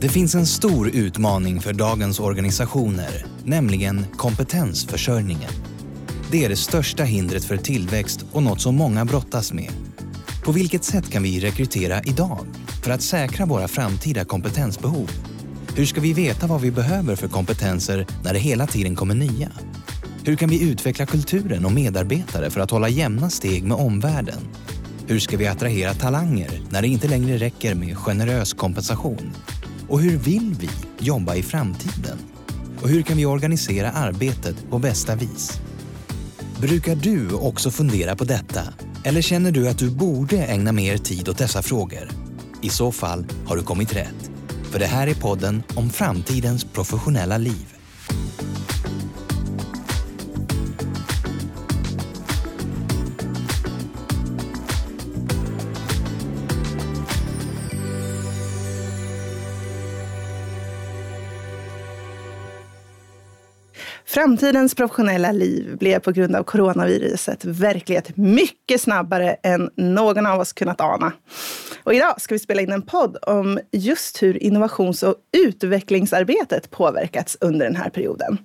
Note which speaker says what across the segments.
Speaker 1: Det finns en stor utmaning för dagens organisationer, nämligen kompetensförsörjningen. Det är det största hindret för tillväxt och något som många brottas med. På vilket sätt kan vi rekrytera idag för att säkra våra framtida kompetensbehov? Hur ska vi veta vad vi behöver för kompetenser när det hela tiden kommer nya? Hur kan vi utveckla kulturen och medarbetare för att hålla jämna steg med omvärlden? Hur ska vi attrahera talanger när det inte längre räcker med generös kompensation? Och hur vill vi jobba i framtiden? Och hur kan vi organisera arbetet på bästa vis? Brukar du också fundera på detta? Eller känner du att du borde ägna mer tid åt dessa frågor? I så fall har du kommit rätt. För det här är podden om framtidens professionella liv.
Speaker 2: Framtidens professionella liv blev på grund av coronaviruset verklighet mycket snabbare än någon av oss kunnat ana. Och idag ska vi spela in en podd om just hur innovations och utvecklingsarbetet påverkats under den här perioden.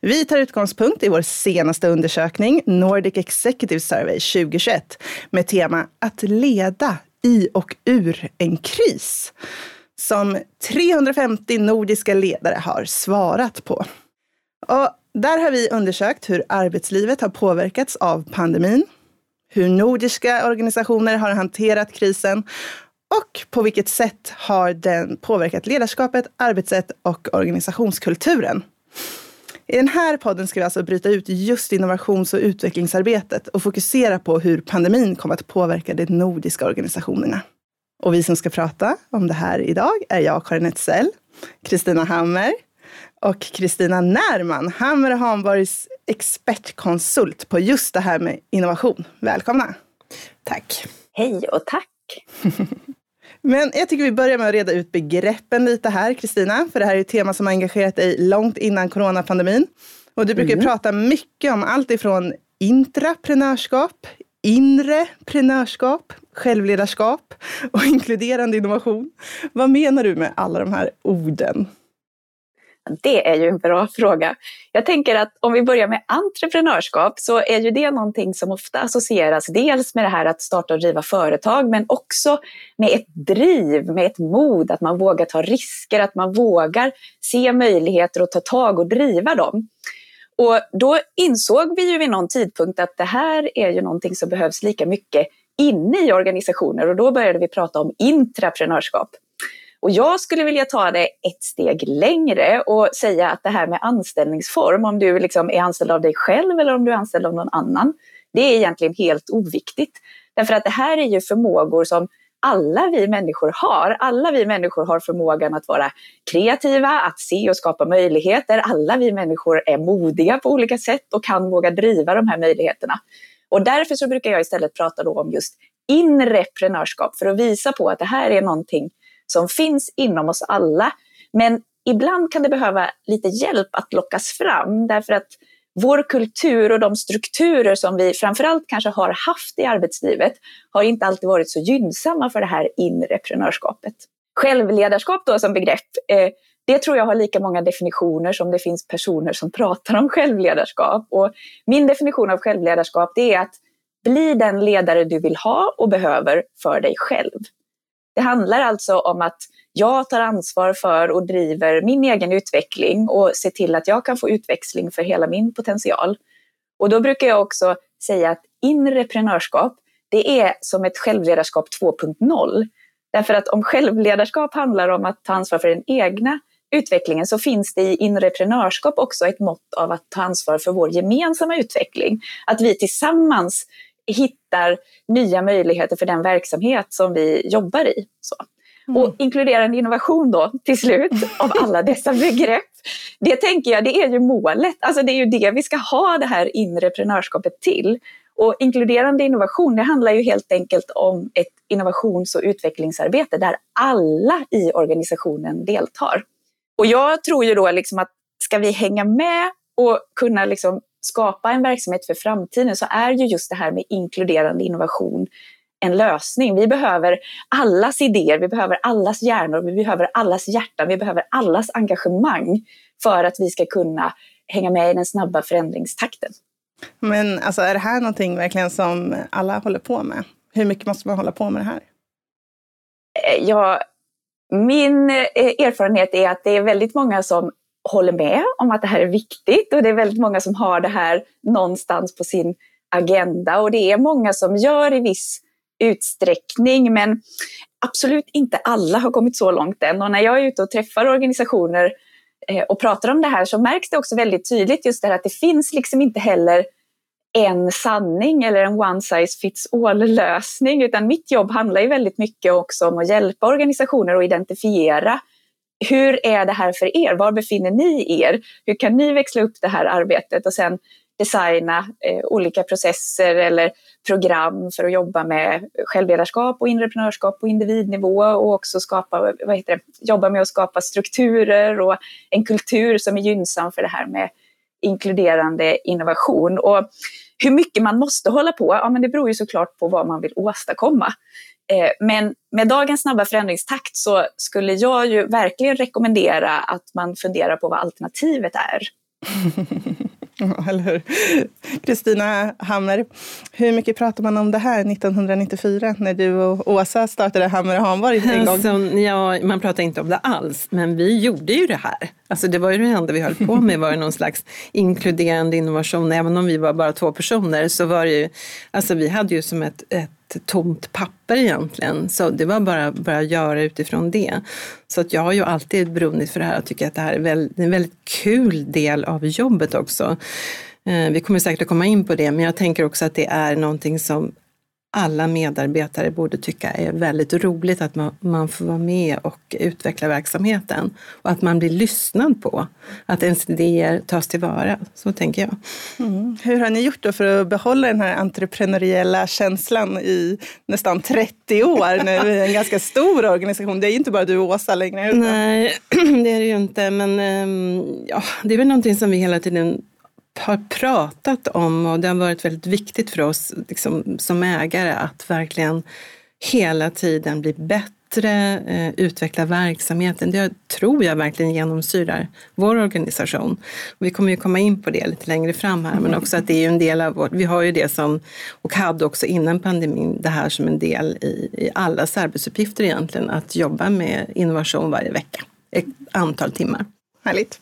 Speaker 2: Vi tar utgångspunkt i vår senaste undersökning, Nordic Executive Survey 2021, med tema att leda i och ur en kris som 350 nordiska ledare har svarat på. Och där har vi undersökt hur arbetslivet har påverkats av pandemin, hur nordiska organisationer har hanterat krisen och på vilket sätt har den påverkat ledarskapet, arbetssätt och organisationskulturen. I den här podden ska vi alltså bryta ut just innovations och utvecklingsarbetet och fokusera på hur pandemin kommer att påverka de nordiska organisationerna. Och vi som ska prata om det här idag är jag, Karin Etzell, Kristina Hammer, och Kristina Närman, Hammer och Hanborgs expertkonsult på just det här med innovation. Välkomna!
Speaker 3: Tack! Hej och tack!
Speaker 2: Men jag tycker vi börjar med att reda ut begreppen lite här, Kristina. För det här är ett tema som har engagerat dig långt innan coronapandemin. Och du brukar mm. prata mycket om allt ifrån intraprenörskap, inreprenörskap, självledarskap och inkluderande innovation. Vad menar du med alla de här orden?
Speaker 3: Det är ju en bra fråga. Jag tänker att om vi börjar med entreprenörskap så är ju det någonting som ofta associeras dels med det här att starta och driva företag men också med ett driv, med ett mod, att man vågar ta risker, att man vågar se möjligheter och ta tag och driva dem. Och då insåg vi ju vid någon tidpunkt att det här är ju någonting som behövs lika mycket inne i organisationer och då började vi prata om intraprenörskap. Och jag skulle vilja ta det ett steg längre och säga att det här med anställningsform, om du liksom är anställd av dig själv eller om du är anställd av någon annan, det är egentligen helt oviktigt. Därför att det här är ju förmågor som alla vi människor har. Alla vi människor har förmågan att vara kreativa, att se och skapa möjligheter. Alla vi människor är modiga på olika sätt och kan våga driva de här möjligheterna. Och därför så brukar jag istället prata då om just inreprenörskap för att visa på att det här är någonting som finns inom oss alla. Men ibland kan det behöva lite hjälp att lockas fram därför att vår kultur och de strukturer som vi framförallt kanske har haft i arbetslivet har inte alltid varit så gynnsamma för det här inre prenörskapet. Självledarskap då som begrepp, eh, det tror jag har lika många definitioner som det finns personer som pratar om självledarskap. Och min definition av självledarskap det är att bli den ledare du vill ha och behöver för dig själv. Det handlar alltså om att jag tar ansvar för och driver min egen utveckling och ser till att jag kan få utväxling för hela min potential. Och då brukar jag också säga att inreprenörskap, det är som ett självledarskap 2.0. Därför att om självledarskap handlar om att ta ansvar för den egna utvecklingen så finns det i inreprenörskap också ett mått av att ta ansvar för vår gemensamma utveckling. Att vi tillsammans hittar nya möjligheter för den verksamhet som vi jobbar i. Så. Mm. Och inkluderande innovation då till slut av alla dessa begrepp. Det tänker jag, det är ju målet. Alltså det är ju det vi ska ha det här inreprenörskapet till. Och inkluderande innovation, det handlar ju helt enkelt om ett innovations och utvecklingsarbete där alla i organisationen deltar. Och jag tror ju då liksom att ska vi hänga med och kunna liksom skapa en verksamhet för framtiden så är ju just det här med inkluderande innovation en lösning. Vi behöver allas idéer, vi behöver allas hjärnor, vi behöver allas hjärtan, vi behöver allas engagemang för att vi ska kunna hänga med i den snabba förändringstakten.
Speaker 2: Men alltså, är det här någonting verkligen som alla håller på med? Hur mycket måste man hålla på med det här?
Speaker 3: Eh, ja, min eh, erfarenhet är att det är väldigt många som håller med om att det här är viktigt och det är väldigt många som har det här någonstans på sin agenda och det är många som gör i viss utsträckning men absolut inte alla har kommit så långt än. Och när jag är ute och träffar organisationer eh, och pratar om det här så märks det också väldigt tydligt just det här att det finns liksom inte heller en sanning eller en one size fits all lösning utan mitt jobb handlar ju väldigt mycket också om att hjälpa organisationer att identifiera hur är det här för er? Var befinner ni er? Hur kan ni växla upp det här arbetet och sen designa eh, olika processer eller program för att jobba med självledarskap och entreprenörskap på individnivå och också skapa, vad heter det, jobba med att skapa strukturer och en kultur som är gynnsam för det här med inkluderande innovation. Och hur mycket man måste hålla på, ja men det beror ju såklart på vad man vill åstadkomma. Eh, men med dagens snabba förändringstakt så skulle jag ju verkligen rekommendera att man funderar på vad alternativet är.
Speaker 2: Eller hur? Kristina Hammer, hur mycket pratar man om det här 1994 när du och Åsa startade Hammer och Hanborg en gång?
Speaker 4: Alltså, ja, man pratar inte om det alls, men vi gjorde ju det här. Alltså, det var ju det enda vi höll på med, var någon slags inkluderande innovation. Även om vi var bara två personer så var det ju, alltså vi hade ju som ett, ett tomt papper egentligen. Så det var bara att börja göra utifrån det. Så att jag har ju alltid brunnit för det här och tycker att det här är en väldigt kul del av jobbet också. Eh, vi kommer säkert att komma in på det, men jag tänker också att det är någonting som alla medarbetare borde tycka är väldigt roligt att man, man, får vara med och utveckla verksamheten och att man blir lyssnad på, att ens idéer tas tillvara. Så tänker jag.
Speaker 2: Mm. Hur har ni gjort då för att behålla den här entreprenöriella känslan i nästan 30 år vi är en ganska stor organisation? Det är ju inte bara du och Åsa längre.
Speaker 4: Nej, det är det ju inte, men ehm, ja, det är väl någonting som vi hela tiden har pratat om och det har varit väldigt viktigt för oss liksom, som ägare att verkligen hela tiden bli bättre, eh, utveckla verksamheten. Det tror jag verkligen genomsyrar vår organisation. Och vi kommer ju komma in på det lite längre fram här, men också att det är en del av vårt, vi har ju det som, och hade också innan pandemin, det här som en del i, i allas arbetsuppgifter egentligen, att jobba med innovation varje vecka, ett antal timmar.
Speaker 2: Härligt.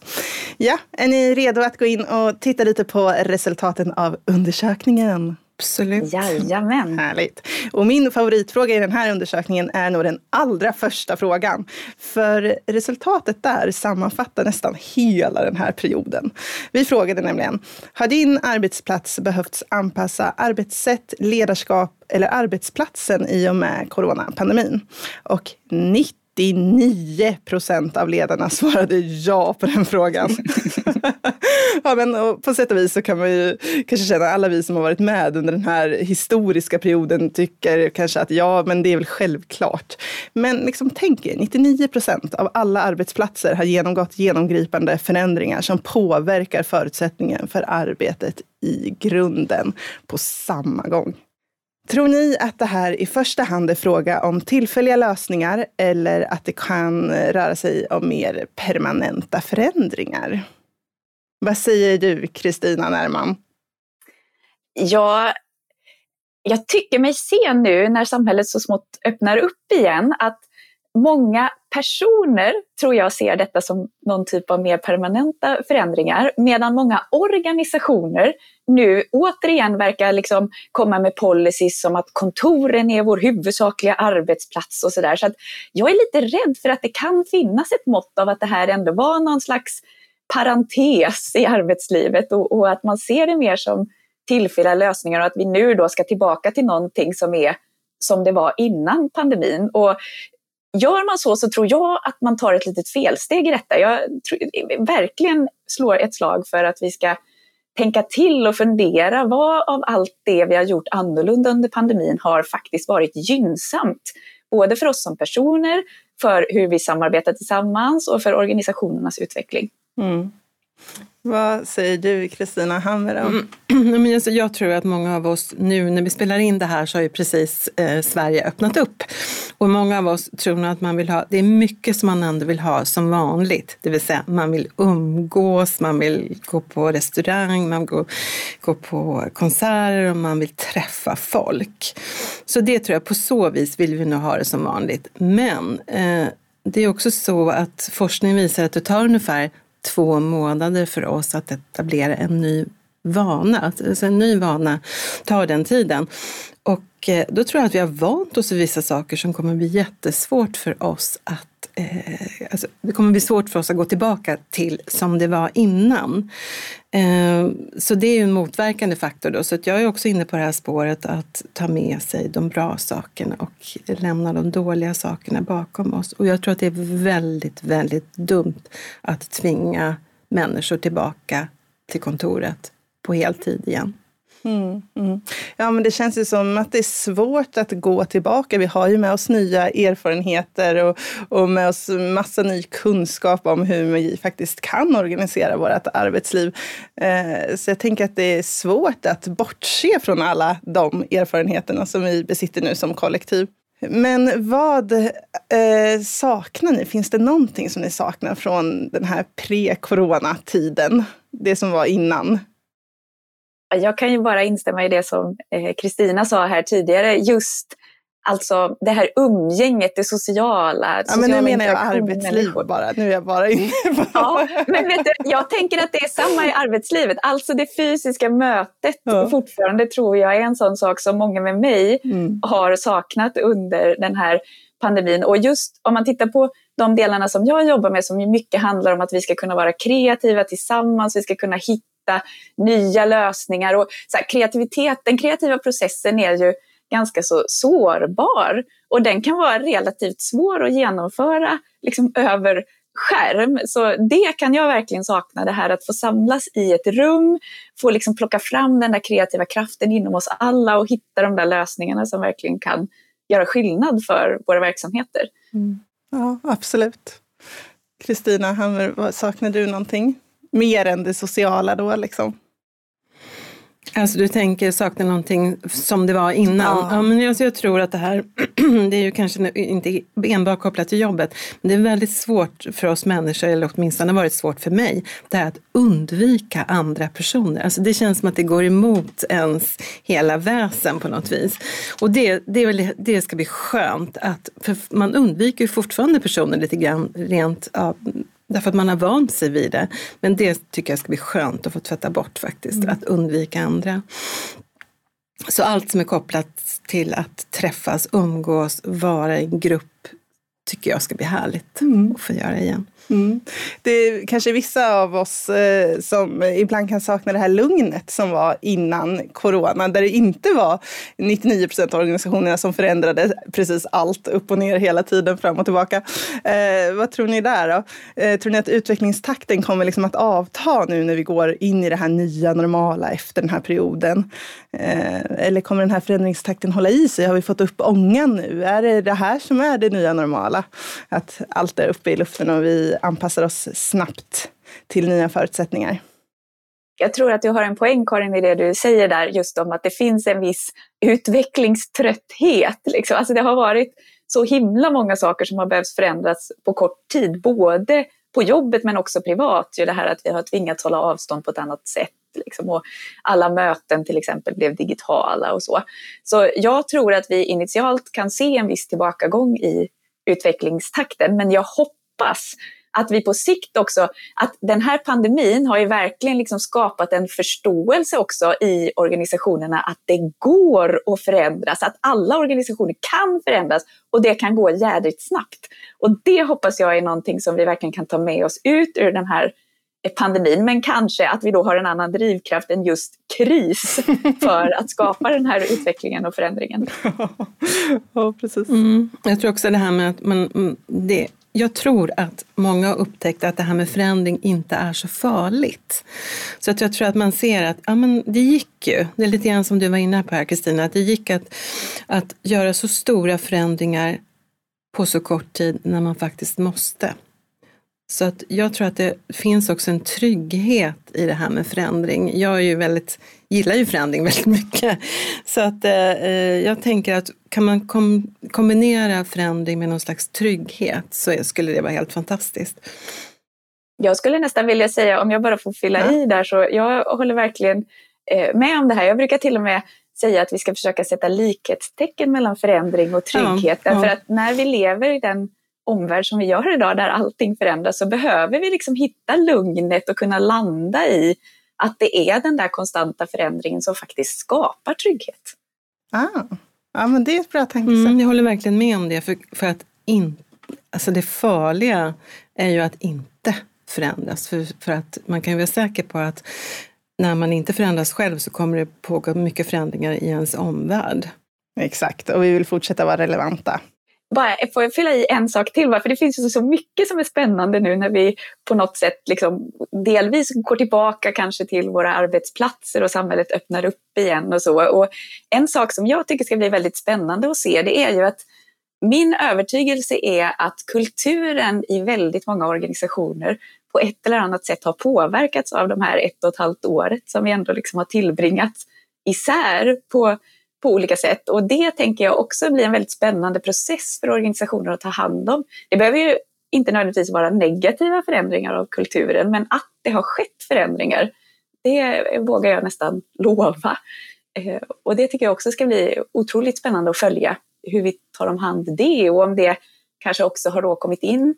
Speaker 2: Ja, är ni redo att gå in och titta lite på resultaten av undersökningen?
Speaker 4: Absolut.
Speaker 3: Jajamän.
Speaker 2: Härligt. Och min favoritfråga i den här undersökningen är nog den allra första frågan. För resultatet där sammanfattar nästan hela den här perioden. Vi frågade nämligen, har din arbetsplats behövt anpassa arbetssätt, ledarskap eller arbetsplatsen i och med coronapandemin? Och 90 99 procent av ledarna svarade ja på den frågan. ja, men på sätt och vis så kan man ju kanske känna, alla vi som har varit med under den här historiska perioden tycker kanske att ja, men det är väl självklart. Men liksom, tänk er, 99 procent av alla arbetsplatser har genomgått genomgripande förändringar som påverkar förutsättningen för arbetet i grunden på samma gång. Tror ni att det här i första hand är fråga om tillfälliga lösningar eller att det kan röra sig om mer permanenta förändringar? Vad säger du, Kristina Närman?
Speaker 3: Ja, jag tycker mig se nu när samhället så smått öppnar upp igen att många personer tror jag ser detta som någon typ av mer permanenta förändringar medan många organisationer nu återigen verkar liksom komma med policies som att kontoren är vår huvudsakliga arbetsplats och sådär. Så att jag är lite rädd för att det kan finnas ett mått av att det här ändå var någon slags parentes i arbetslivet och, och att man ser det mer som tillfälliga lösningar och att vi nu då ska tillbaka till någonting som är som det var innan pandemin. Och Gör man så så tror jag att man tar ett litet felsteg i detta. Jag tror, verkligen slår ett slag för att vi ska tänka till och fundera vad av allt det vi har gjort annorlunda under pandemin har faktiskt varit gynnsamt. Både för oss som personer, för hur vi samarbetar tillsammans och för organisationernas utveckling. Mm.
Speaker 2: Vad säger du Kristina Hammer?
Speaker 4: Mm. Alltså, jag tror att många av oss, nu när vi spelar in det här så har ju precis eh, Sverige öppnat upp. Och många av oss tror nog att man vill ha, det är mycket som man ändå vill ha som vanligt. Det vill säga man vill umgås, man vill gå på restaurang, man vill gå, gå på konserter och man vill träffa folk. Så det tror jag, på så vis vill vi nog ha det som vanligt. Men eh, det är också så att forskning visar att det tar ungefär två månader för oss att etablera en ny vana. Alltså en ny vana tar den tiden. Och eh, då tror jag att vi har vant oss vid vissa saker som kommer bli jättesvårt för oss att eh, alltså, det kommer bli svårt för oss att gå tillbaka till som det var innan. Eh, så det är ju en motverkande faktor då. Så att jag är också inne på det här spåret att ta med sig de bra sakerna och lämna de dåliga sakerna bakom oss. Och jag tror att det är väldigt, väldigt dumt att tvinga människor tillbaka till kontoret på heltid igen.
Speaker 2: Mm, mm. Ja, men det känns ju som att det är svårt att gå tillbaka. Vi har ju med oss nya erfarenheter och, och med oss massa ny kunskap om hur vi faktiskt kan organisera vårt arbetsliv. Eh, så jag tänker att det är svårt att bortse från alla de erfarenheterna som vi besitter nu som kollektiv. Men vad eh, saknar ni? Finns det någonting som ni saknar från den här pre coronatiden? Det som var innan?
Speaker 3: Jag kan ju bara instämma i det som eh, Kristina sa här tidigare. Just Alltså det här umgänget, det sociala.
Speaker 2: Ja, men nu menar jag arbetsliv bara. Nu är jag bara inne på...
Speaker 3: Ja, men vet du, jag tänker att det är samma i arbetslivet. Alltså det fysiska mötet ja. fortfarande tror jag är en sån sak som många med mig mm. har saknat under den här pandemin. Och just om man tittar på de delarna som jag jobbar med som mycket handlar om att vi ska kunna vara kreativa tillsammans, vi ska kunna hitta hitta nya lösningar. Och så här, kreativitet, den kreativa processen är ju ganska så sårbar och den kan vara relativt svår att genomföra liksom, över skärm. Så det kan jag verkligen sakna, det här att få samlas i ett rum, få liksom plocka fram den där kreativa kraften inom oss alla och hitta de där lösningarna som verkligen kan göra skillnad för våra verksamheter.
Speaker 2: Mm. Ja, absolut. Kristina Hammer, saknar du någonting? Mer än det sociala då liksom.
Speaker 4: Alltså du tänker sakna någonting som det var innan? Ja. ja men alltså jag tror att det här, det är ju kanske inte enbart kopplat till jobbet, men det är väldigt svårt för oss människor, eller åtminstone varit svårt för mig, det här att undvika andra personer. Alltså det känns som att det går emot ens hela väsen på något vis. Och det, det, väl, det ska bli skönt att, för man undviker ju fortfarande personer lite grann rent ja, Därför att man har vant sig vid det. Men det tycker jag ska bli skönt att få tvätta bort faktiskt, mm. att undvika andra. Så allt som är kopplat till att träffas, umgås, vara i en grupp tycker jag ska bli härligt mm. att få göra igen.
Speaker 2: Mm. Det är kanske vissa av oss eh, som ibland kan sakna det här lugnet som var innan corona, där det inte var 99 procent av organisationerna som förändrade precis allt upp och ner hela tiden fram och tillbaka. Eh, vad tror ni där då? Eh, tror ni att utvecklingstakten kommer liksom att avta nu när vi går in i det här nya normala efter den här perioden? Eh, eller kommer den här förändringstakten hålla i sig? Har vi fått upp ångan nu? Är det det här som är det nya normala? Att allt är uppe i luften och vi anpassar oss snabbt till nya förutsättningar.
Speaker 3: Jag tror att du har en poäng Karin i det du säger där just om att det finns en viss utvecklingströtthet. Liksom. Alltså det har varit så himla många saker som har behövt förändras på kort tid, både på jobbet men också privat. Ju det här att vi har tvingats hålla avstånd på ett annat sätt. Liksom, och alla möten till exempel blev digitala och så. Så jag tror att vi initialt kan se en viss tillbakagång i utvecklingstakten men jag hoppas att vi på sikt också, att den här pandemin har ju verkligen liksom skapat en förståelse också i organisationerna att det går att förändras, att alla organisationer kan förändras och det kan gå jädrigt snabbt. Och det hoppas jag är någonting som vi verkligen kan ta med oss ut ur den här pandemin, men kanske att vi då har en annan drivkraft än just kris för att skapa den här utvecklingen och förändringen.
Speaker 2: ja, precis.
Speaker 4: Mm. Jag tror också det här med att man, det jag tror att många har upptäckt att det här med förändring inte är så farligt. Så att jag tror att man ser att ja, men det gick ju, det är lite grann som du var inne på här Kristina, att det gick att, att göra så stora förändringar på så kort tid när man faktiskt måste. Så att jag tror att det finns också en trygghet i det här med förändring. Jag är ju väldigt, gillar ju förändring väldigt mycket. Så att eh, eh jag tänker att kan man kom, kombinera förändring med någon slags trygghet så skulle det vara helt fantastiskt.
Speaker 3: Jag skulle nästan vilja säga, om jag bara får fylla ja. i där, så jag håller verkligen eh, med om det här. Jag brukar till och med säga att vi ska försöka sätta likhetstecken mellan förändring och trygghet. Ja, Därför ja. att när vi lever i den omvärld som vi gör idag, där allting förändras, så behöver vi liksom hitta lugnet och kunna landa i att det är den där konstanta förändringen som faktiskt skapar trygghet.
Speaker 2: Ah. Ja, men det är ett bra tankesätt.
Speaker 4: Mm, jag håller verkligen med om det, för, för att in, alltså det farliga är ju att inte förändras. För, för att man kan ju vara säker på att när man inte förändras själv så kommer det pågå mycket förändringar i ens omvärld.
Speaker 2: Exakt, och vi vill fortsätta vara relevanta.
Speaker 3: Bara, får jag fylla i en sak till? För det finns ju så mycket som är spännande nu när vi på något sätt liksom delvis går tillbaka kanske till våra arbetsplatser och samhället öppnar upp igen och så. Och en sak som jag tycker ska bli väldigt spännande att se det är ju att min övertygelse är att kulturen i väldigt många organisationer på ett eller annat sätt har påverkats av de här ett och ett halvt året som vi ändå liksom har tillbringat isär på, på olika sätt. Och det tänker jag också blir en väldigt spännande process för organisationer att ta hand om. Det behöver ju inte nödvändigtvis vara negativa förändringar av kulturen, men att det har skett förändringar, det vågar jag nästan lova. Eh, och det tycker jag också ska bli otroligt spännande att följa, hur vi tar om hand det och om det kanske också har då kommit in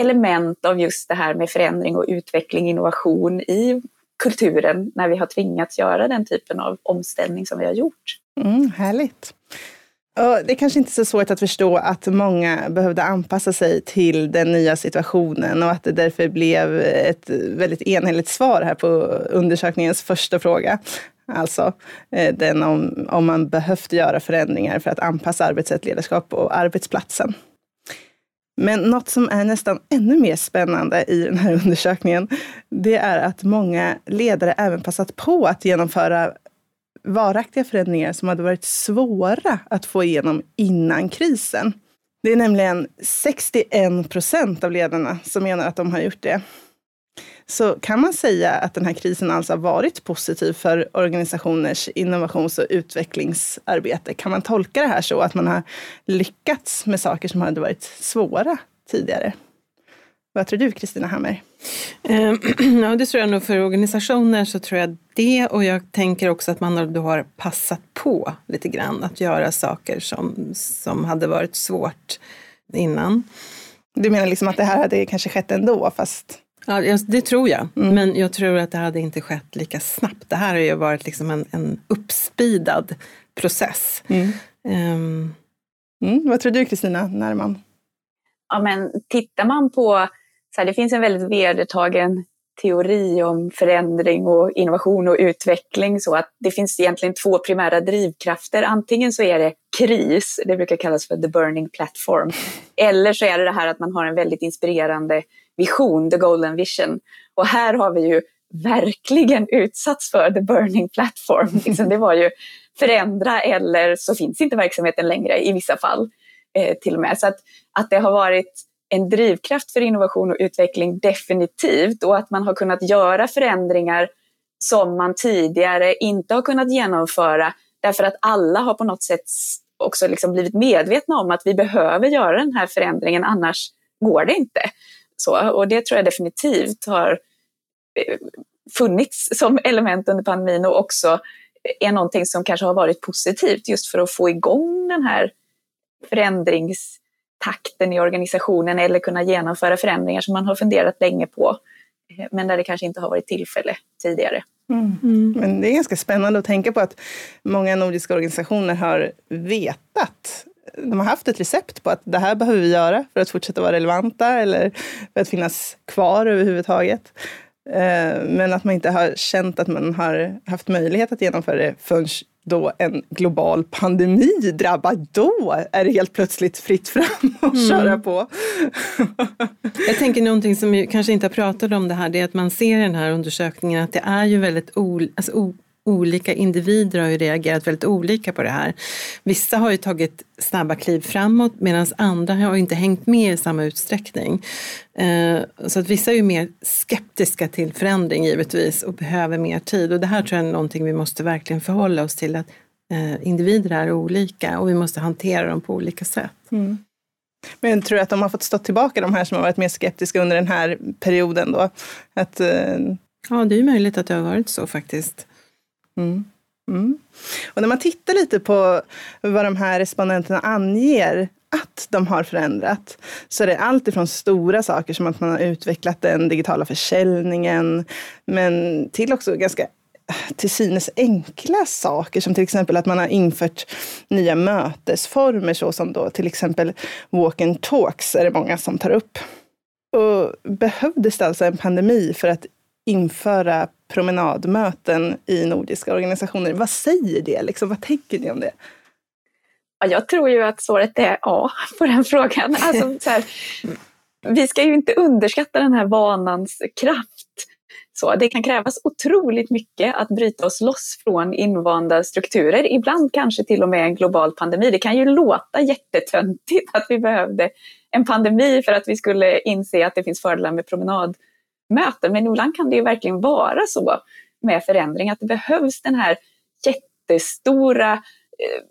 Speaker 3: element av just det här med förändring och utveckling, innovation i kulturen när vi har tvingats göra den typen av omställning som vi har gjort.
Speaker 2: Mm, härligt. Och det är kanske inte är så svårt att förstå att många behövde anpassa sig till den nya situationen och att det därför blev ett väldigt enhälligt svar här på undersökningens första fråga. Alltså eh, den om, om man behövt göra förändringar för att anpassa arbetssätt, ledarskap och arbetsplatsen. Men något som är nästan ännu mer spännande i den här undersökningen, det är att många ledare även passat på att genomföra varaktiga förändringar som hade varit svåra att få igenom innan krisen. Det är nämligen 61 procent av ledarna som menar att de har gjort det. Så kan man säga att den här krisen alltså har varit positiv för organisationers innovations och utvecklingsarbete? Kan man tolka det här så att man har lyckats med saker som hade varit svåra tidigare? Vad tror du, Kristina Hammer?
Speaker 4: Ehm, ja, det tror jag nog för organisationer så tror jag det och jag tänker också att man då har passat på lite grann att göra saker som, som hade varit svårt innan.
Speaker 2: Du menar liksom att det här hade kanske skett ändå fast
Speaker 4: Ja, det tror jag. Mm. Men jag tror att det hade inte skett lika snabbt. Det här har ju varit liksom en, en uppspidad process. Mm. Um.
Speaker 2: Mm. Vad tror du Kristina Närman?
Speaker 3: Ja, men tittar man på, så här, det finns en väldigt vedertagen teori om förändring och innovation och utveckling så att det finns egentligen två primära drivkrafter. Antingen så är det kris, det brukar kallas för the burning platform, eller så är det det här att man har en väldigt inspirerande vision, the golden vision. Och här har vi ju verkligen utsatts för the burning platform. Liksom det var ju förändra eller så finns inte verksamheten längre i vissa fall eh, till och med. Så att, att det har varit en drivkraft för innovation och utveckling definitivt och att man har kunnat göra förändringar som man tidigare inte har kunnat genomföra därför att alla har på något sätt också liksom blivit medvetna om att vi behöver göra den här förändringen annars går det inte. Så, och det tror jag definitivt har eh, funnits som element under pandemin och också är någonting som kanske har varit positivt just för att få igång den här förändringstakten i organisationen eller kunna genomföra förändringar som man har funderat länge på eh, men där det kanske inte har varit tillfälle tidigare.
Speaker 2: Mm. Mm. Men det är ganska spännande att tänka på att många nordiska organisationer har vetat de har haft ett recept på att det här behöver vi göra för att fortsätta vara relevanta eller för att finnas kvar överhuvudtaget. Eh, men att man inte har känt att man har haft möjlighet att genomföra det förrän då en global pandemi drabbar, då är det helt plötsligt fritt fram att mm. köra på.
Speaker 4: Jag tänker någonting som vi kanske inte har pratat om det här, det är att man ser i den här undersökningen att det är ju väldigt ol, alltså olika individer har ju reagerat väldigt olika på det här. Vissa har ju tagit snabba kliv framåt medan andra har inte hängt med i samma utsträckning. Eh, så att vissa är ju mer skeptiska till förändring givetvis och behöver mer tid och det här tror jag är någonting vi måste verkligen förhålla oss till att eh, individer är olika och vi måste hantera dem på olika sätt. Mm.
Speaker 2: Men tror du att de har fått stå tillbaka, de här som har varit mer skeptiska under den här perioden då? Att, eh...
Speaker 4: Ja, det är möjligt att det har varit så faktiskt. Mm.
Speaker 2: Mm. Och när man tittar lite på vad de här respondenterna anger att de har förändrat så är det allt ifrån stora saker som att man har utvecklat den digitala försäljningen men till också ganska till synes enkla saker som till exempel att man har infört nya mötesformer såsom då till exempel walk and talks är det många som tar upp. Och behövdes det alltså en pandemi för att införa promenadmöten i nordiska organisationer? Vad säger det? Liksom, vad tänker ni om det?
Speaker 3: Ja, jag tror ju att svaret är ja på den frågan. Alltså, så här, vi ska ju inte underskatta den här vanans kraft. Så det kan krävas otroligt mycket att bryta oss loss från invanda strukturer. Ibland kanske till och med en global pandemi. Det kan ju låta jättetöntigt att vi behövde en pandemi för att vi skulle inse att det finns fördelar med möten. Men ibland kan det ju verkligen vara så med förändring att det behövs den här jättestora eh,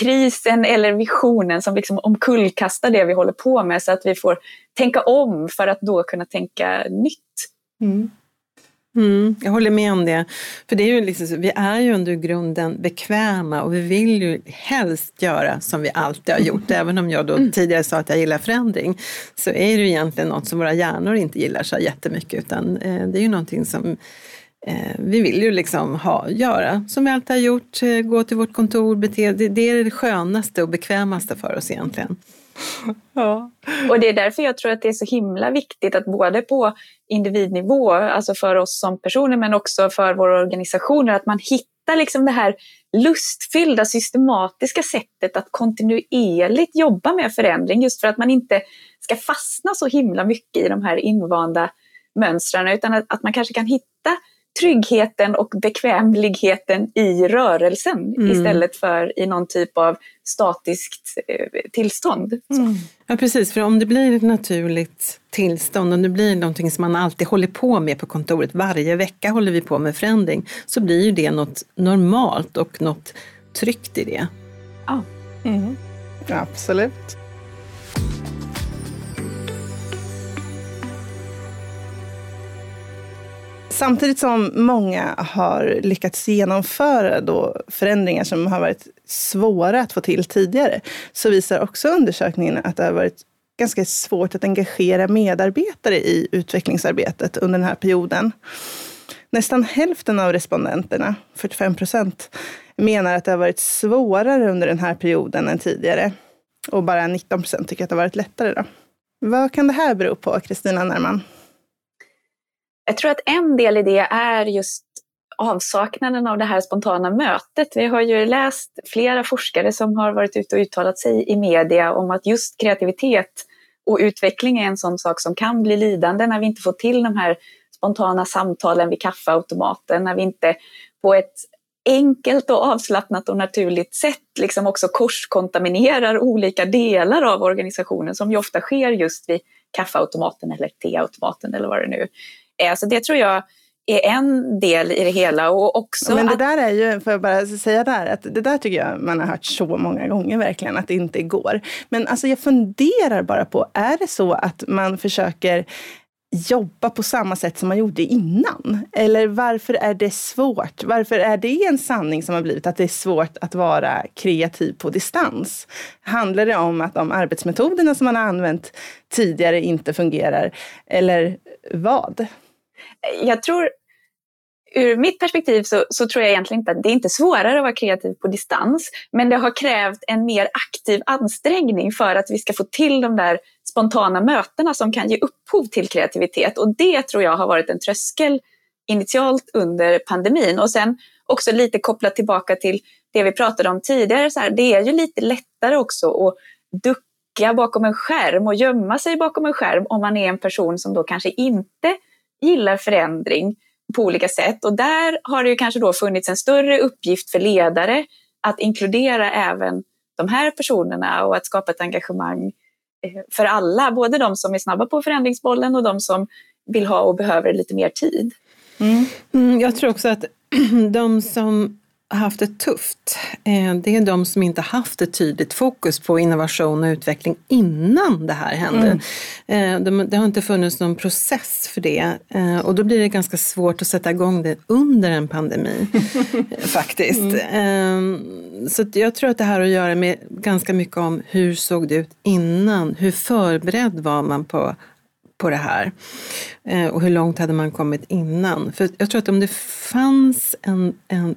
Speaker 3: krisen eller visionen som liksom omkullkastar det vi håller på med så att vi får tänka om för att då kunna tänka nytt. Mm.
Speaker 4: Mm, jag håller med om det. För det är ju liksom, vi är ju under grunden bekväma och vi vill ju helst göra som vi alltid har gjort. Även om jag då mm. tidigare sa att jag gillar förändring så är det ju egentligen något som våra hjärnor inte gillar så jättemycket utan eh, det är ju någonting som eh, vi vill ju liksom ha, göra som vi alltid har gjort, eh, gå till vårt kontor, bete, det, det är det skönaste och bekvämaste för oss egentligen.
Speaker 3: Ja. Och det är därför jag tror att det är så himla viktigt att både på individnivå, alltså för oss som personer men också för våra organisationer, att man hittar liksom det här lustfyllda, systematiska sättet att kontinuerligt jobba med förändring just för att man inte ska fastna så himla mycket i de här invanda mönstren utan att, att man kanske kan hitta tryggheten och bekvämligheten i rörelsen mm. istället för i någon typ av statiskt eh, tillstånd. Mm.
Speaker 4: Ja precis, för om det blir ett naturligt tillstånd, om det blir någonting som man alltid håller på med på kontoret, varje vecka håller vi på med förändring, så blir ju det något normalt och något tryggt i det.
Speaker 3: Ja. Mm.
Speaker 2: Absolut. Samtidigt som många har lyckats genomföra då förändringar som har varit svåra att få till tidigare, så visar också undersökningen att det har varit ganska svårt att engagera medarbetare i utvecklingsarbetet under den här perioden. Nästan hälften av respondenterna, 45 procent, menar att det har varit svårare under den här perioden än tidigare. Och bara 19 procent tycker att det har varit lättare. Då. Vad kan det här bero på, Kristina Närman?
Speaker 3: Jag tror att en del i det är just avsaknaden av det här spontana mötet. Vi har ju läst flera forskare som har varit ute och uttalat sig i media om att just kreativitet och utveckling är en sån sak som kan bli lidande när vi inte får till de här spontana samtalen vid kaffeautomaten, när vi inte på ett enkelt och avslappnat och naturligt sätt liksom också korskontaminerar olika delar av organisationen som ju ofta sker just vid kaffeautomaten eller teautomaten eller vad det nu är. Så det tror jag är en del i det hela. Och också
Speaker 2: Men det att... där är ju, får jag bara säga där, att det där tycker jag man har hört så många gånger verkligen, att det inte går. Men alltså jag funderar bara på, är det så att man försöker jobba på samma sätt som man gjorde innan? Eller varför är det svårt? Varför är det en sanning som har blivit att det är svårt att vara kreativ på distans? Handlar det om att de arbetsmetoderna som man har använt tidigare inte fungerar? Eller vad?
Speaker 3: Jag tror ur mitt perspektiv så, så, tror jag egentligen inte att det är inte svårare att vara kreativ på distans, men det har krävt en mer aktiv ansträngning för att vi ska få till de där spontana mötena som kan ge upphov till kreativitet. Och det tror jag har varit en tröskel initialt under pandemin. Och sen också lite kopplat tillbaka till det vi pratade om tidigare, så här, det är ju lite lättare också att ducka bakom en skärm och gömma sig bakom en skärm om man är en person som då kanske inte gillar förändring på olika sätt. Och där har det ju kanske då funnits en större uppgift för ledare att inkludera även de här personerna och att skapa ett engagemang eh, för alla, både de som är snabba på förändringsbollen och de som vill ha och behöver lite mer tid.
Speaker 4: Mm. Mm, jag tror också att de som haft det tufft, eh, det är de som inte haft ett tydligt fokus på innovation och utveckling innan det här hände. Mm. Eh, det har inte funnits någon process för det eh, och då blir det ganska svårt att sätta igång det under en pandemi faktiskt. Mm. Så jag tror att det här har att göra med ganska mycket om hur såg det ut innan? Hur förberedd var man på på det här? Och hur långt hade man kommit innan? För jag tror att om det fanns en, en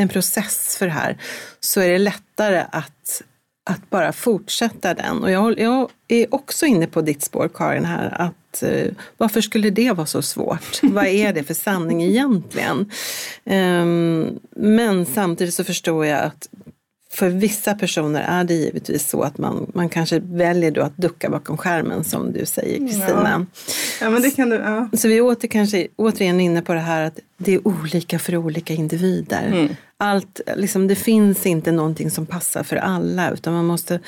Speaker 4: en process för det här så är det lättare att, att bara fortsätta den. Och jag, jag är också inne på ditt spår Karin här, att eh, varför skulle det vara så svårt? Vad är det för sanning egentligen? Um, men samtidigt så förstår jag att för vissa personer är det givetvis så att man, man kanske väljer då att ducka bakom skärmen som du säger Kristina.
Speaker 2: Ja. ja. men det kan du, ja.
Speaker 4: Så vi är åter, kanske återigen inne på det här att det är olika för olika individer. Mm. Allt, liksom, det finns inte någonting som passar för alla utan man måste,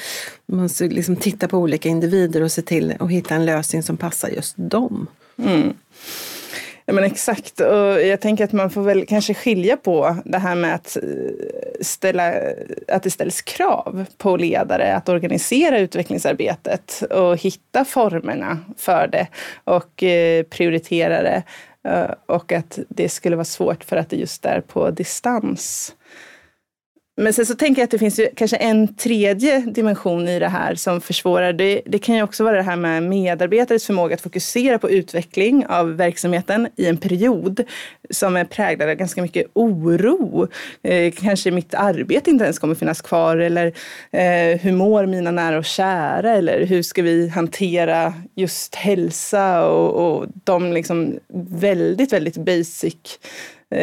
Speaker 4: man måste liksom titta på olika individer och se till att hitta en lösning som passar just dem. Mm.
Speaker 2: Ja, men exakt. Och jag tänker att man får väl kanske skilja på det här med att, eh, ställa, att det ställs krav på ledare att organisera utvecklingsarbetet och hitta formerna för det och eh, prioritera det. Eh, och att det skulle vara svårt för att det just är på distans. Men sen så tänker jag att det finns ju kanske en tredje dimension i det här som försvårar. Det, det kan ju också vara det här med medarbetares förmåga att fokusera på utveckling av verksamheten i en period som är präglad av ganska mycket oro. Eh, kanske mitt arbete inte ens kommer finnas kvar eller eh, hur mår mina nära och kära eller hur ska vi hantera just hälsa och, och de liksom väldigt, väldigt basic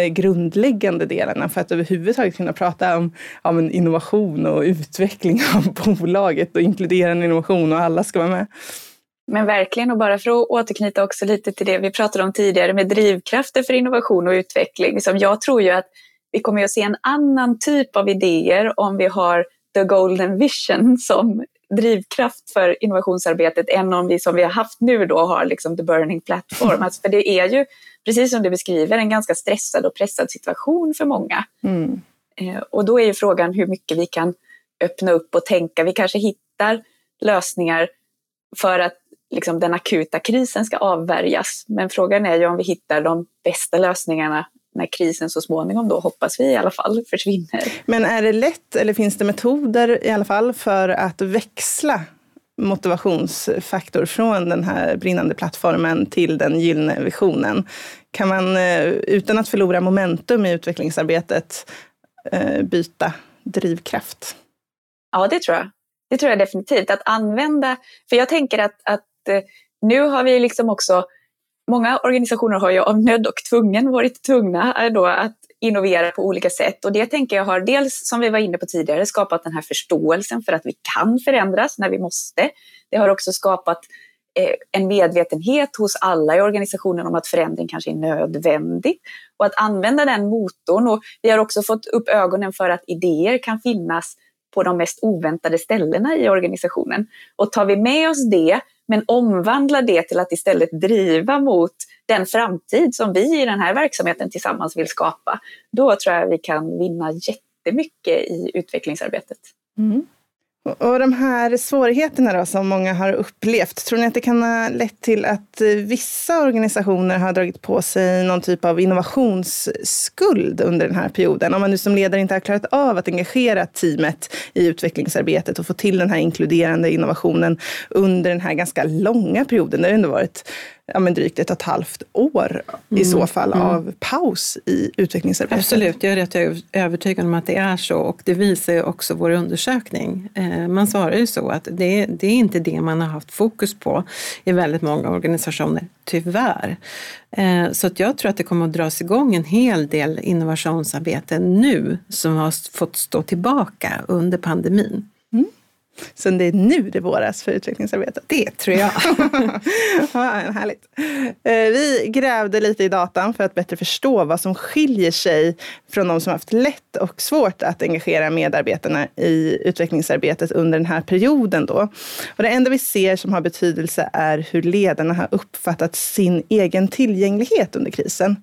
Speaker 2: grundläggande delarna för att överhuvudtaget kunna prata om, om innovation och utveckling av bolaget och inkludera en innovation och alla ska vara med.
Speaker 3: Men verkligen, och bara för att återknyta också lite till det vi pratade om tidigare med drivkrafter för innovation och utveckling. Som jag tror ju att vi kommer att se en annan typ av idéer om vi har the golden vision som drivkraft för innovationsarbetet än om vi som vi har haft nu då har liksom the burning platform. Alltså för det är ju, precis som du beskriver, en ganska stressad och pressad situation för många. Mm. Eh, och då är ju frågan hur mycket vi kan öppna upp och tänka. Vi kanske hittar lösningar för att liksom, den akuta krisen ska avvärjas. Men frågan är ju om vi hittar de bästa lösningarna när krisen så småningom då, hoppas vi i alla fall, försvinner.
Speaker 2: Men är det lätt, eller finns det metoder i alla fall, för att växla motivationsfaktor från den här brinnande plattformen till den gyllene visionen? Kan man eh, utan att förlora momentum i utvecklingsarbetet eh, byta drivkraft?
Speaker 3: Ja, det tror jag. Det tror jag definitivt. Att använda, för jag tänker att, att eh, nu har vi liksom också många organisationer har ju av nöd och tvungen varit tvungna då att innovera på olika sätt. Och det tänker jag har dels, som vi var inne på tidigare, skapat den här förståelsen för att vi kan förändras när vi måste. Det har också skapat eh, en medvetenhet hos alla i organisationen om att förändring kanske är nödvändig. Och att använda den motorn. Och vi har också fått upp ögonen för att idéer kan finnas på de mest oväntade ställena i organisationen. Och tar vi med oss det men omvandla det till att istället driva mot den framtid som vi i den här verksamheten tillsammans vill skapa. Då tror jag vi kan vinna jättemycket i utvecklingsarbetet. Mm.
Speaker 2: Och de här svårigheterna då, som många har upplevt, tror ni att det kan ha lett till att eh, vissa organisationer har dragit på sig någon typ av innovationsskuld under den här perioden? Om man nu som ledare inte har klarat av att engagera teamet i utvecklingsarbetet och få till den här inkluderande innovationen under den här ganska långa perioden. Det har ändå varit ja, men drygt ett och ett halvt år mm. i så fall mm. av paus i utvecklingsarbetet.
Speaker 4: Absolut, jag är rätt övertygad om att det är så och det visar ju också vår undersökning. Eh, man svarar ju så att det, det är inte det man har haft fokus på i väldigt många organisationer, tyvärr. Eh, så att jag tror att det kommer att dras igång en hel del innovationsarbete nu som har fått stå tillbaka under pandemin.
Speaker 2: Så det är nu det våras för utvecklingsarbetet.
Speaker 4: Det tror jag.
Speaker 2: ja, härligt. Eh, vi grävde lite i datan för att bättre förstå vad som skiljer sig från de som haft lätt och svårt att engagera medarbetarna i utvecklingsarbetet under den här perioden. Då. Och det enda vi ser som har betydelse är hur ledarna har uppfattat sin egen tillgänglighet under krisen.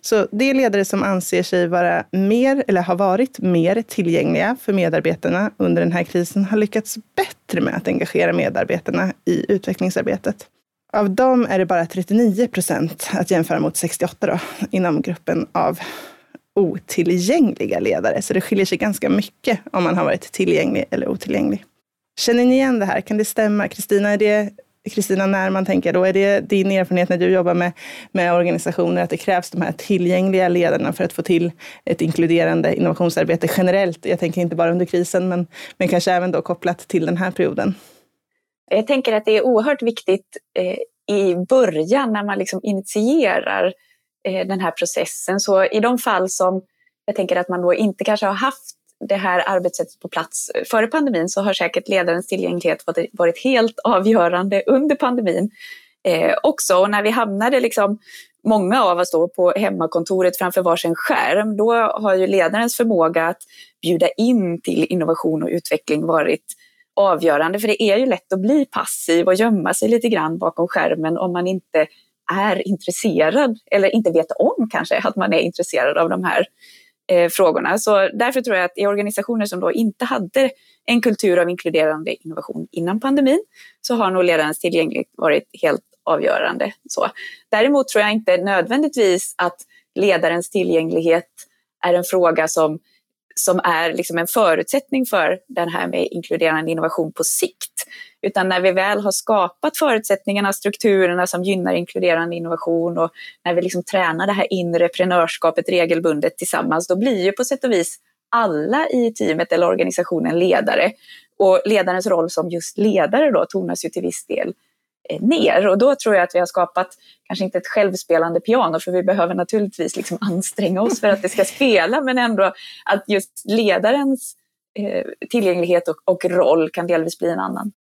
Speaker 2: Så det är ledare som anser sig vara mer, eller har varit mer tillgängliga för medarbetarna under den här krisen har lyckats bättre med att engagera medarbetarna i utvecklingsarbetet. Av dem är det bara 39 procent, att jämföra mot 68 då, inom gruppen av otillgängliga ledare. Så det skiljer sig ganska mycket om man har varit tillgänglig eller otillgänglig. Känner ni igen det här? Kan det stämma? Kristina, är det Kristina, när man tänker då, är det din erfarenhet när du jobbar med, med organisationer att det krävs de här tillgängliga ledarna för att få till ett inkluderande innovationsarbete generellt? Jag tänker inte bara under krisen, men, men kanske även då kopplat till den här perioden.
Speaker 3: Jag tänker att det är oerhört viktigt eh, i början när man liksom initierar eh, den här processen. Så i de fall som jag tänker att man då inte kanske har haft det här arbetssättet på plats före pandemin så har säkert ledarens tillgänglighet varit helt avgörande under pandemin eh, också. Och när vi hamnade, liksom, många av oss då på hemmakontoret framför varsin skärm, då har ju ledarens förmåga att bjuda in till innovation och utveckling varit avgörande. För det är ju lätt att bli passiv och gömma sig lite grann bakom skärmen om man inte är intresserad eller inte vet om kanske att man är intresserad av de här eh, frågorna. Så därför tror jag att i organisationer som då inte hade en kultur av inkluderande innovation innan pandemin så har nog ledarens tillgänglighet varit helt avgörande. Så. Däremot tror jag inte nödvändigtvis att ledarens tillgänglighet är en fråga som som är liksom en förutsättning för den här med inkluderande innovation på sikt. Utan när vi väl har skapat förutsättningarna, strukturerna som gynnar inkluderande innovation och när vi liksom tränar det här inre prenörskapet regelbundet tillsammans, då blir ju på sätt och vis alla i teamet eller organisationen ledare. Och ledarens roll som just ledare då tonas ju till viss del Eh, ner. Och då tror jag att vi har skapat, kanske inte ett självspelande piano, för vi behöver naturligtvis liksom anstränga oss för att det ska spela, men ändå att just ledarens eh, tillgänglighet och, och, roll kan delvis bli en annan.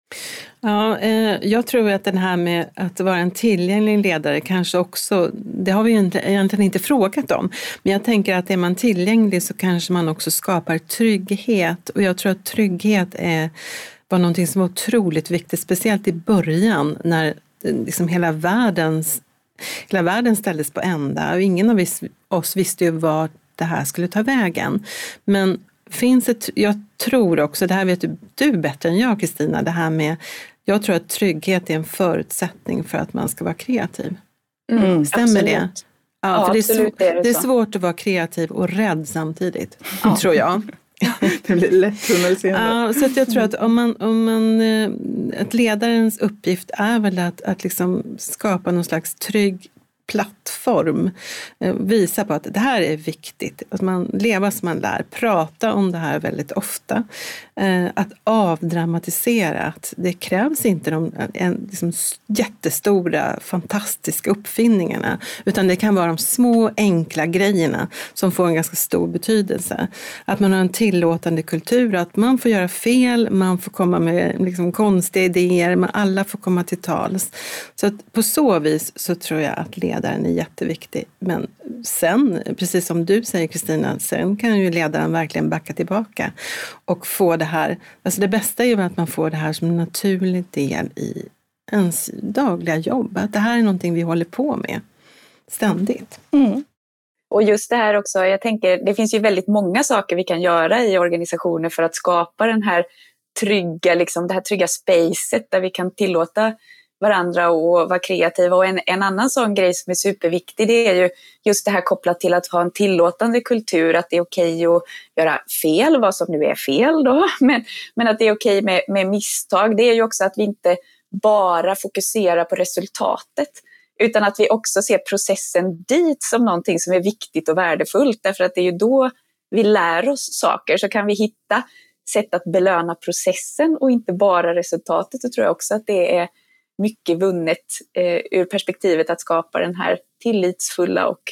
Speaker 4: Ja, eh, jag tror att den här med att vara en tillgänglig ledare kanske också, det har vi ju inte, egentligen inte frågat om, men jag tänker att är man tillgänglig så kanske man också skapar trygghet och jag tror att trygghet är var någonting som var otroligt viktigt, speciellt i början när liksom hela, världens, hela världen ställdes på ända och ingen av oss visste ju vart det här skulle ta vägen. Men finns ett, jag tror också, det här vet du, du bättre än jag Kristina, det här med, jag tror att trygghet är en förutsättning för att man ska vara kreativ. Mm, Stämmer absolut. det? Ja, ja för det är, svår, det, är det, är svårt att vara kreativ och rädd samtidigt, ja. tror jag.
Speaker 2: det blir lätt
Speaker 4: Ja, så att jag tror att om man, om man, eh, att ledarens uppgift är väl att, att liksom skapa någon slags trygg plattform eh, visa på att det här är viktigt. Att man lever som man lär, prata om det här väldigt ofta. Eh, att avdramatisera, att det krävs inte de en, liksom, jättestora fantastiska uppfinningarna utan det kan vara de små enkla grejerna som får en ganska stor betydelse. Att man har en tillåtande kultur, att man får göra fel, man får komma med liksom, konstiga idéer, men alla får komma till tals. Så att på så vis så tror jag att ledaren är jätteviktig. Men sen, precis som du säger Kristina, sen kan ju ledaren verkligen backa tillbaka och få det här, alltså det bästa är ju att man får det här som en naturlig del i ens dagliga jobb. Att det här är någonting vi håller på med ständigt. Mm.
Speaker 3: Och just det här också, jag tänker, det finns ju väldigt många saker vi kan göra i organisationer för att skapa den här trygga, liksom, det här trygga spacet där vi kan tillåta varandra och vara kreativa. Och en, en annan sån grej som är superviktig det är ju just det här kopplat till att ha en tillåtande kultur, att det är okej att göra fel, vad som nu är fel då, men, men att det är okej med, med misstag. Det är ju också att vi inte bara fokuserar på resultatet utan att vi också ser processen dit som någonting som är viktigt och värdefullt därför att det är ju då vi lär oss saker så kan vi hitta sätt att belöna processen och inte bara resultatet så tror jag också att det är mycket vunnet eh, ur perspektivet att skapa den här tillitsfulla och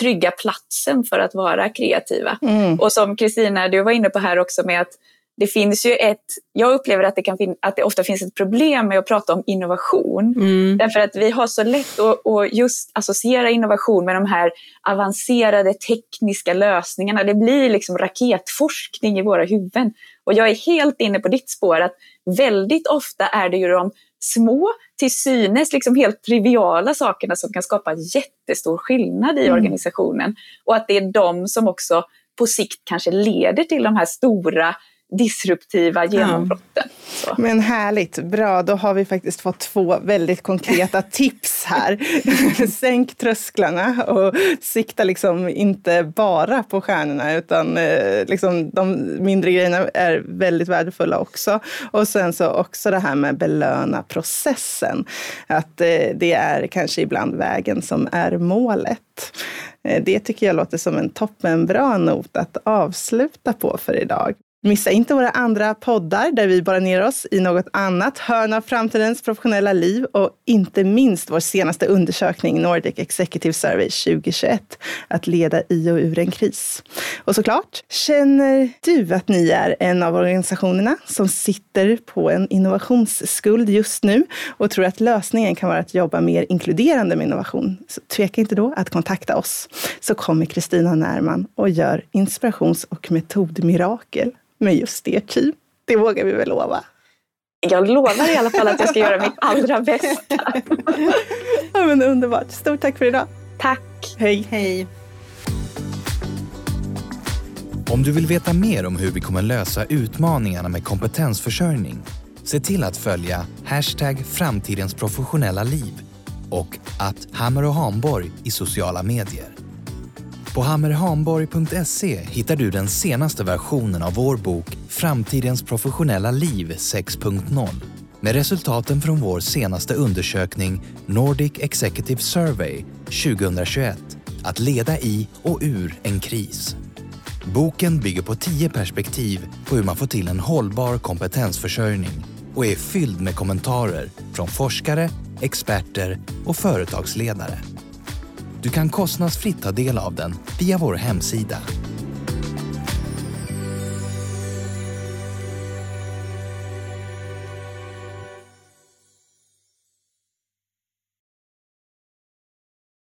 Speaker 3: trygga platsen för att vara kreativa. Mm. Och som Kristina, du var inne på här också med att det finns ju ett, jag upplever att det, kan fin, att det ofta finns ett problem med att prata om innovation. Mm. Därför att vi har så lätt att, att just associera innovation med de här avancerade tekniska lösningarna. Det blir liksom raketforskning i våra huvuden. Och jag är helt inne på ditt spår att väldigt ofta är det ju de små, till synes liksom helt triviala sakerna som kan skapa jättestor skillnad i mm. organisationen. Och att det är de som också på sikt kanske leder till de här stora disruptiva genombrotten.
Speaker 2: Ja. Men härligt, bra. Då har vi faktiskt fått två väldigt konkreta tips här. Sänk trösklarna och sikta liksom inte bara på stjärnorna utan eh, liksom de mindre grejerna är väldigt värdefulla också. Och sen så också det här med belöna processen. Att eh, det är kanske ibland vägen som är målet. Eh, det tycker jag låter som en toppenbra not att avsluta på för idag. Missa inte våra andra poddar där vi bara ner oss i något annat hörn av framtidens professionella liv och inte minst vår senaste undersökning Nordic Executive Survey 2021, att leda i och ur en kris. Och såklart, känner du att ni är en av organisationerna som sitter på en innovationsskuld just nu och tror att lösningen kan vara att jobba mer inkluderande med innovation, så tveka inte då att kontakta oss. Så kommer Kristina Närman och gör inspirations och metodmirakel med just det team. Det vågar vi väl lova?
Speaker 3: Jag lovar i alla fall att jag ska göra mitt allra bästa.
Speaker 2: ja, men underbart. Stort tack för idag.
Speaker 3: Tack.
Speaker 2: Hej.
Speaker 4: Hej.
Speaker 1: Om du vill veta mer om hur vi kommer lösa utmaningarna med kompetensförsörjning, se till att följa hashtag framtidens professionella liv och att Hammer och Hamborg i sociala medier. På hammerhamborg.se hittar du den senaste versionen av vår bok Framtidens professionella liv 6.0 med resultaten från vår senaste undersökning Nordic Executive Survey 2021 Att leda i och ur en kris. Boken bygger på tio perspektiv på hur man får till en hållbar kompetensförsörjning och är fylld med kommentarer från forskare, experter och företagsledare. Du kan kostnadsfritt ta del av den via vår hemsida.